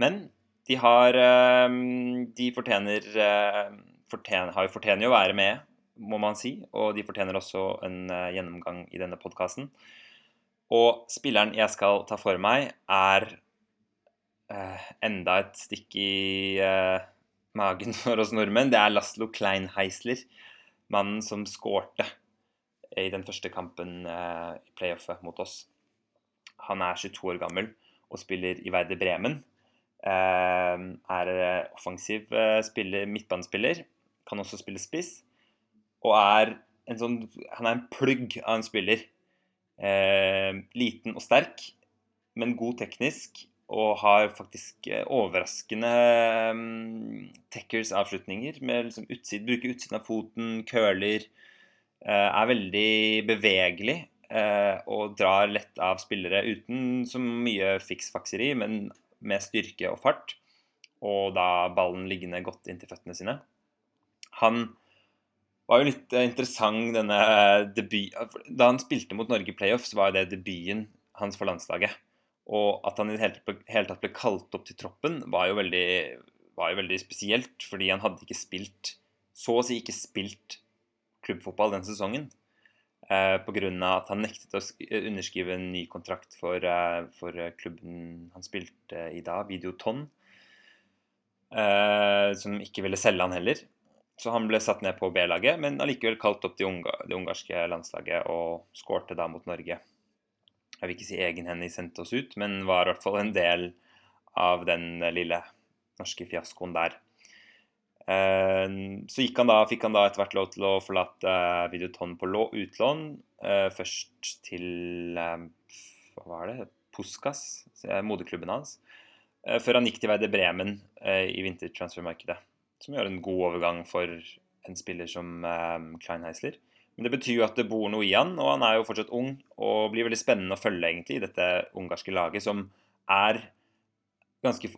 men de har eh, De fortjener, eh, fortjener, fortjener jo å være med må man si. Og de fortjener også en uh, gjennomgang i denne podkasten. Og spilleren jeg skal ta for meg, er uh, enda et stikk i eh, magen for oss nordmenn. Det er Laslo Kleinheisler, mannen som skårte i den første kampen i playoffet mot oss. Han er 22 år gammel og spiller i Verde Bremen. er offensiv spiller, midtbanespiller. Kan også spille spiss og er en sånn Han er en plugg av en spiller. Eh, liten og sterk, men god teknisk. Og har faktisk eh, overraskende um, Tekkers avslutninger. med liksom utsiden, Bruker utsiden av foten, curler. Eh, er veldig bevegelig eh, og drar lett av spillere uten så mye fiksfakseri, men med styrke og fart. Og da ballen liggende godt inntil føttene sine. Han var jo litt interessant denne debut Da han spilte mot Norge playoffs, var det debuten hans for landslaget. Og at han i det hele tatt ble kalt opp til troppen, var jo veldig, var jo veldig spesielt. Fordi han hadde ikke spilt Så å si ikke spilt klubbfotball den sesongen. Eh, Pga. at han nektet å underskrive en ny kontrakt for, eh, for klubben han spilte i da, Videoton. Eh, som ikke ville selge han heller. Så han ble satt ned på B-laget, men allikevel kalt opp det, unga, det ungarske landslaget og skårte da mot Norge. Jeg vil ikke si egenhendig sendte oss ut, men var i hvert fall en del av den lille norske fiaskoen der. Så så han da, fikk han da etter hvert lov til å forlate Videoton på utlån. Eh, først til eh, Hva var det? Puskas, moderklubben hans. Før han gikk til Veide Bremen i vintertransfermarkedet som gjør en god overgang for en spiller som Klein Heisler. Men det betyr jo at det bor noe i han, og han er jo fortsatt ung. Og blir veldig spennende å følge egentlig i dette ungarske laget, som er ganske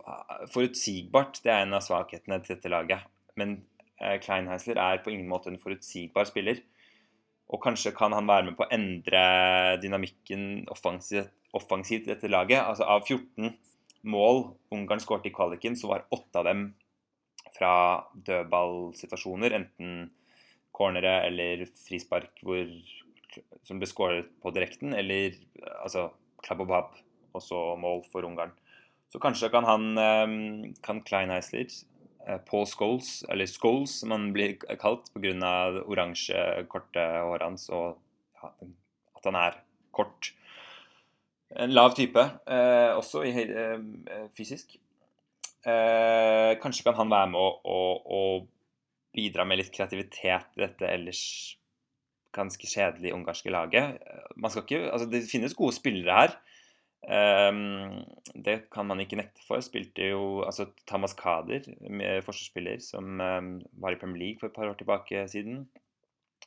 forutsigbart. Det er en av svakhetene til dette laget. Men eh, Klein er på ingen måte en forutsigbar spiller. Og kanskje kan han være med på å endre dynamikken offensivt, i dette laget. Altså Av 14 mål Ungarn skårte i kvaliken, så var åtte av dem fra dødballsituasjoner. Enten cornere eller frispark hvor, som ble skåret på direkten, eller altså klabb og bab, og så mål for Ungarn. Så kanskje kan han kan Klein Heisler Eh, Paul Scholes, eller Scholes som han blir kalt pga. oransje, korte håret hans og at han er kort. En lav type, eh, også i, eh, fysisk. Eh, kanskje kan han være med å, å, å, bidra med litt kreativitet i dette ellers ganske kjedelige ungarske laget. Man skal ikke, altså Det finnes gode spillere her. Um, det kan man ikke nekte for. Spilte jo altså Thomas Kader, forsvarsspiller, som um, var i Premier League for et par år tilbake siden.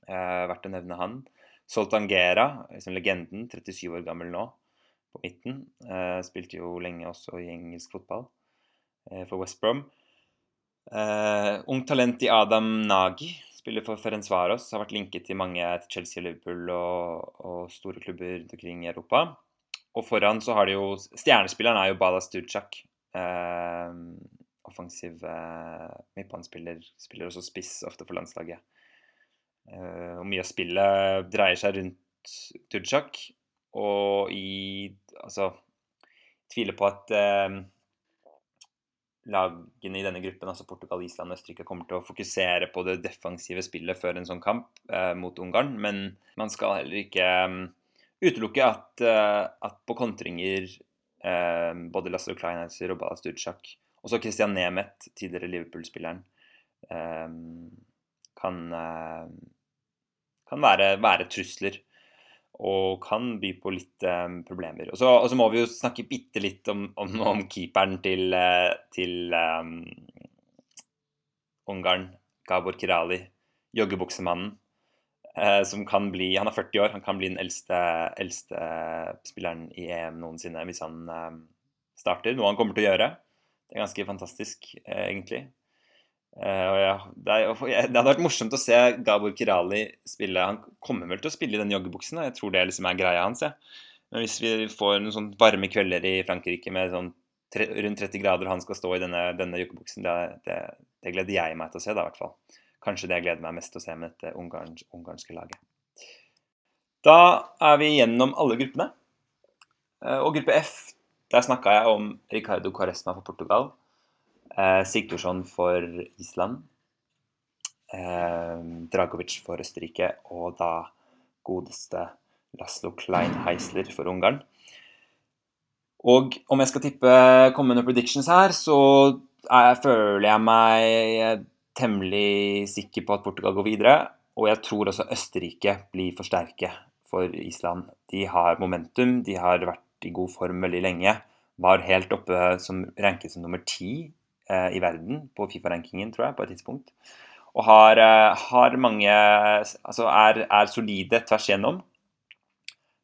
Uh, verdt å nevne han. Soltan Gera, liksom legenden, 37 år gammel nå, på midten. Uh, spilte jo lenge også i engelsk fotball uh, for West Brom. Ung talent i Adam Nagi, spiller for Ferencvaros. Har vært linket til mange til Chelsea Liverpool og, og store klubber rundt omkring i Europa. Og foran så har de jo Stjernespilleren er jo Bala Stuchak. Uh, offensiv uh, midtbanespiller. Spiller også spiss ofte for landslaget. Uh, og mye av spillet dreier seg rundt Tudjak. Og i Altså Tviler på at eh, lagene i denne gruppen, altså Portugal, Island og Østerrike, kommer til å fokusere på det defensive spillet før en sånn kamp eh, mot Ungarn. Men man skal heller ikke utelukke at, uh, at på kontringer uh, både Lasse Kleinheiser og Bala Sturczak, også Christian Nemeth, tidligere Liverpool-spilleren, uh, kan, kan være, være, trusler. Og kan by på litt problemer. Og så, og så, må vi jo snakke bitte litt om, om, om keeperen til, til um, Ungarn, Gabor Kirali, joggebuksemannen. Eh, som kan bli Han er 40 år, han kan bli den eldste, eldste spilleren i EM noensinne hvis han eh, starter, noe han kommer til å gjøre. Det er ganske fantastisk, eh, egentlig. Ja, det, er, det, hadde vært morsomt å se Gabor Kirali spille. Han kommer vel til å spille i den joggebuksen, og jeg tror det liksom er greia hans. Ja. Men hvis vi får noen sånn varme kvelder i Frankrike med sånn tre, rundt 30 grader, og han skal stå i denne, denne joggebuksen, det, det, det, gleder jeg meg til å se, da, i hvert fall kanskje det jeg gleder meg mest til å se med dette ungarns, ungarske laget. Da er vi gjennom alle gruppene. Eh, og gruppe F, der snakka jeg om Ricardo Quaresma for Portugal. Eh, Sigthorsson for Island. Eh, Dragovic for Østerrike. Og da godeste Laslo Klein Heisler for Ungarn. Og om jeg skal tippe kommende predictions her, så jeg, føler jeg meg temmelig sikker på at Portugal går videre. Og jeg tror også Østerrike blir for sterke for Island. De har momentum, de har vært i god form veldig lenge. Var helt oppe som ranket som nummer ti i verden på Fifa-rankingen, tror jeg, på et tidspunkt. Og har, eh, har mange Altså er, er, solide tvers igjennom.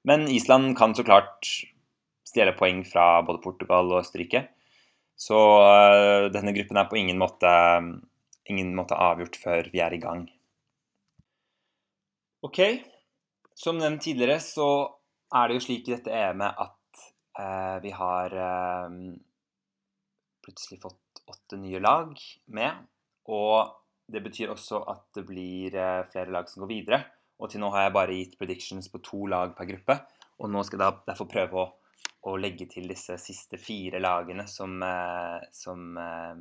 Men Island kan så klart stjele poeng fra både Portugal og Østerrike. Så eh, denne gruppen er på ingen måte ingen måte avgjort før vi er i gang. Ok, som nevnt tidligere så er det jo slik i dette EM-et at eh, vi har eh, plutselig fått åtte nye lag med. Og det betyr også at det blir eh, flere lag som går videre. Og til nå har jeg bare gitt predictions på to lag per gruppe. Og nå skal jeg derfor prøve å, å legge til disse siste fire lagene som, eh, som eh,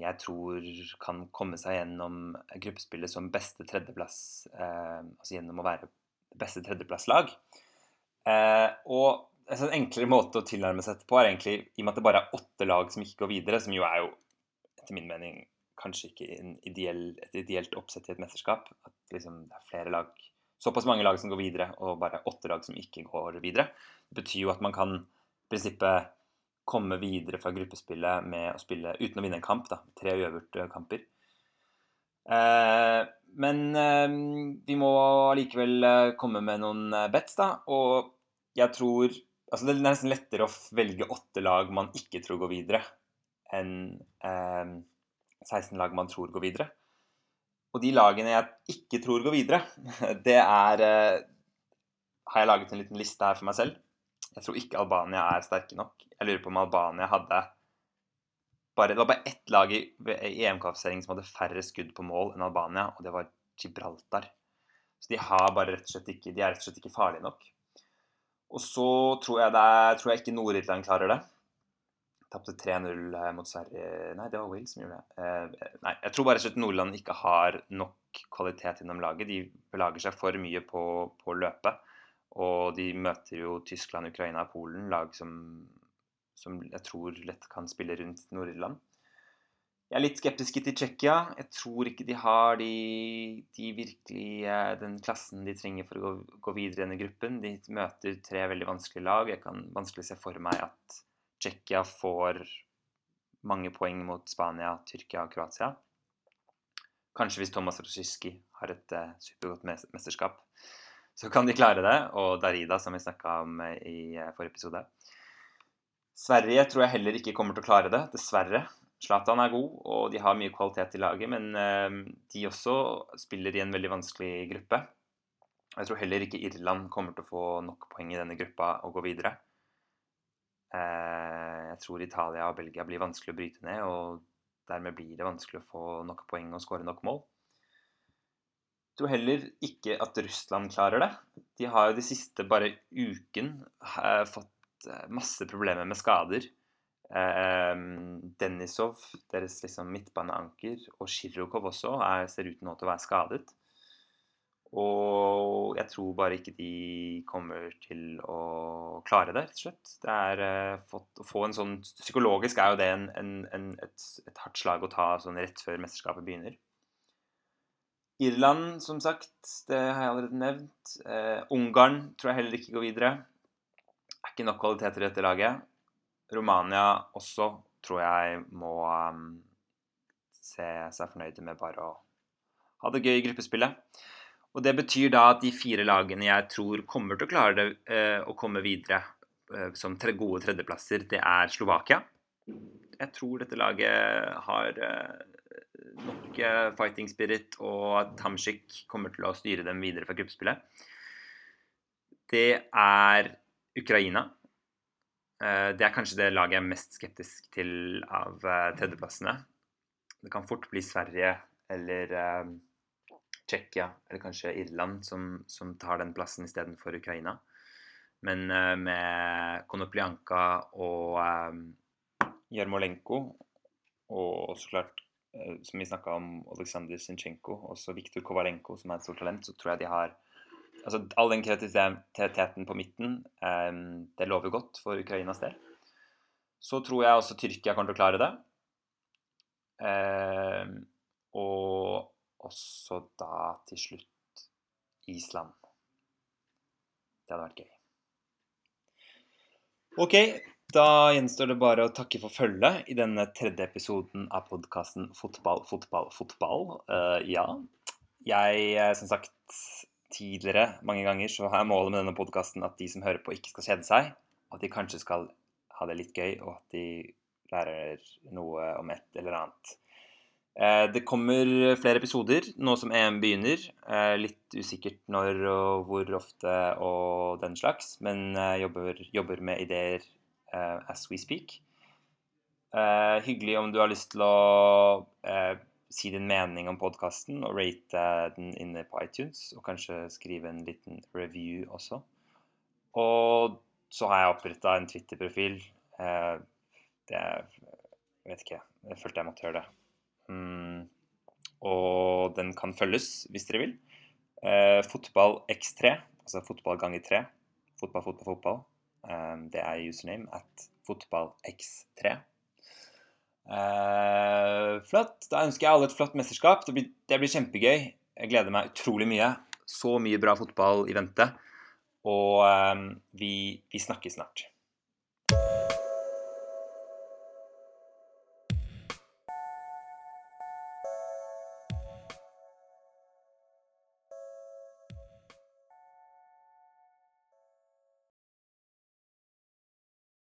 jeg tror kan komme seg gjennom gruppespillet som beste tredjeplass, altså gjennom å være beste tredjeplasslag. Og altså, En enklere måte å tilnærme seg dette på er egentlig, i og med at det bare er åtte lag som ikke går videre, som jo er jo etter min mening kanskje ikke ideell, et ideelt oppsett i et mesterskap. At liksom, det er flere lag, såpass mange lag som går videre, og bare åtte lag som ikke går videre. Det betyr jo at man kan i prinsippet komme videre fra gruppespillet med å spille uten å vinne en kamp. da, Tre uavgjorte kamper. Eh, men eh, vi må allikevel eh, komme med noen eh, bets, da. Og jeg tror Altså, det er nesten lettere å velge åtte lag man ikke tror går videre, enn 16 eh, lag man tror går videre. Og de lagene jeg ikke tror går videre, det er eh, Har jeg laget en liten liste her for meg selv. Jeg tror ikke Albania er sterke nok. Jeg lurer på om Albania hadde bare, Det var bare ett lag i, i EM-kvalifisering som hadde færre skudd på mål enn Albania, og det var Gibraltar. Så de, har bare rett og slett ikke, de er rett og slett ikke farlige nok. Og så tror jeg, er, tror jeg ikke Nord-Irland klarer det. Tapte 3-0 eh, mot Sverige Nei, det var Wales som gjorde det. Eh, nei, jeg tror bare at Nordland ikke har nok kvalitet innom laget. De belager seg for mye på, på løpet. Og de møter jo Tyskland, Ukraina og Polen, lag som, som jeg tror lett kan spille rundt Nord-Irland. Jeg er litt skeptisk til Tsjekkia. Jeg tror ikke de har de, de virkelig, eh, den klassen de trenger for å gå, gå, videre i denne gruppen. De møter tre veldig vanskelige lag. Jeg kan vanskelig se for meg at Tsjekkia får mange poeng mot Spania, Tyrkia og Kroatia. Kanskje hvis Thomas Rosicki har et uh, supergodt mesterskap, så kan de klare det. Og Darida, som vi snakka om uh, i uh, forrige episode. Sverige tror jeg heller ikke kommer til å klare det, dessverre. Zlatan er god, og de har mye kvalitet i laget, men de også spiller i en veldig vanskelig gruppe. Jeg tror heller ikke Irland kommer til å få nok poeng i denne gruppa og gå videre. Jeg tror Italia og Belgia blir vanskelig å bryte ned, og dermed blir det vanskelig å få nok poeng og skåre nok mål. Jeg tror heller ikke at Russland klarer det. De har jo de siste bare uken eh, fått eh, masse problemer med skader. Eh, Denisov, deres liksom midtbaneanker, og Shirokov også er, ser ut nå til å være skadet. Og jeg tror bare ikke de kommer til å klare det, rett og slett. Det er uh, fått, å få en sånn Psykologisk er jo det en, en, en, et, et, hardt slag å ta sånn rett før mesterskapet begynner. Irland, som sagt, det har jeg allerede nevnt. Eh, Ungarn tror jeg heller ikke går videre. Er ikke nok kvaliteter i dette laget. Romania også tror jeg må um, se seg fornøyde med bare å ha det gøy i gruppespillet. Og Det betyr da at de fire lagene jeg tror kommer til å klare det uh, å komme videre uh, som tre gode tredjeplasser, det er Slovakia. Jeg tror dette laget har uh, nok fighting spirit, og at Hamsik kommer til å styre dem videre fra gruppespillet. Det er Ukraina. Eh, det er kanskje det laget jeg er mest skeptisk til av eh, tredjeplassene. Det kan fort bli Sverige eller Tsjekkia eller kanskje Irland som, som tar den plassen istedenfor Ukraina. Men med Konoplyanka og uh, Jarmolenko, og så klart, som vi snakka om, Aleksandr Sinchenko, og også Viktor Kovalenko, som er et stort talent, så tror jeg de har Altså, all den kreativiteten på midten, um, det lover godt for Ukrainas del. Så tror jeg også Tyrkia kommer til å klare det. Uh, og også da til slutt Island. Det hadde vært gøy. Ok, da gjenstår det bare å takke for følget i denne tredje episoden av podkasten Fotball, fotball, fotball. Uh, ja. Jeg, eh, som sagt tidligere mange ganger, så har jeg målet med denne podkasten at de som hører på, ikke skal kjede seg. At de kanskje skal ha det litt gøy, og at de lærer noe om et eller annet. Eh, det kommer flere episoder nå som EM begynner. Eh, litt usikkert når og hvor ofte og den slags, men jobber, jobber med ideer uh, as we speak. Hyggelig om du har lyst til å si din mening om podkasten og rate den inne på iTunes, og kanskje skrive en liten review også. Og så har jeg oppretta en Twitter-profil. det Jeg vet ikke. Jeg følte jeg måtte gjøre det. Mm, og den kan følges hvis dere vil. Eh, fotball x3, altså fotball ganger 3. Fotball, fotball, fotball. Eh, det er username at fotballx3. Eh, flott. Da ønsker jeg alle et flott mesterskap. Det blir, det blir kjempegøy. Jeg gleder meg utrolig mye. Så mye bra fotball i vente. Og uh, vi, vi snakkes snart.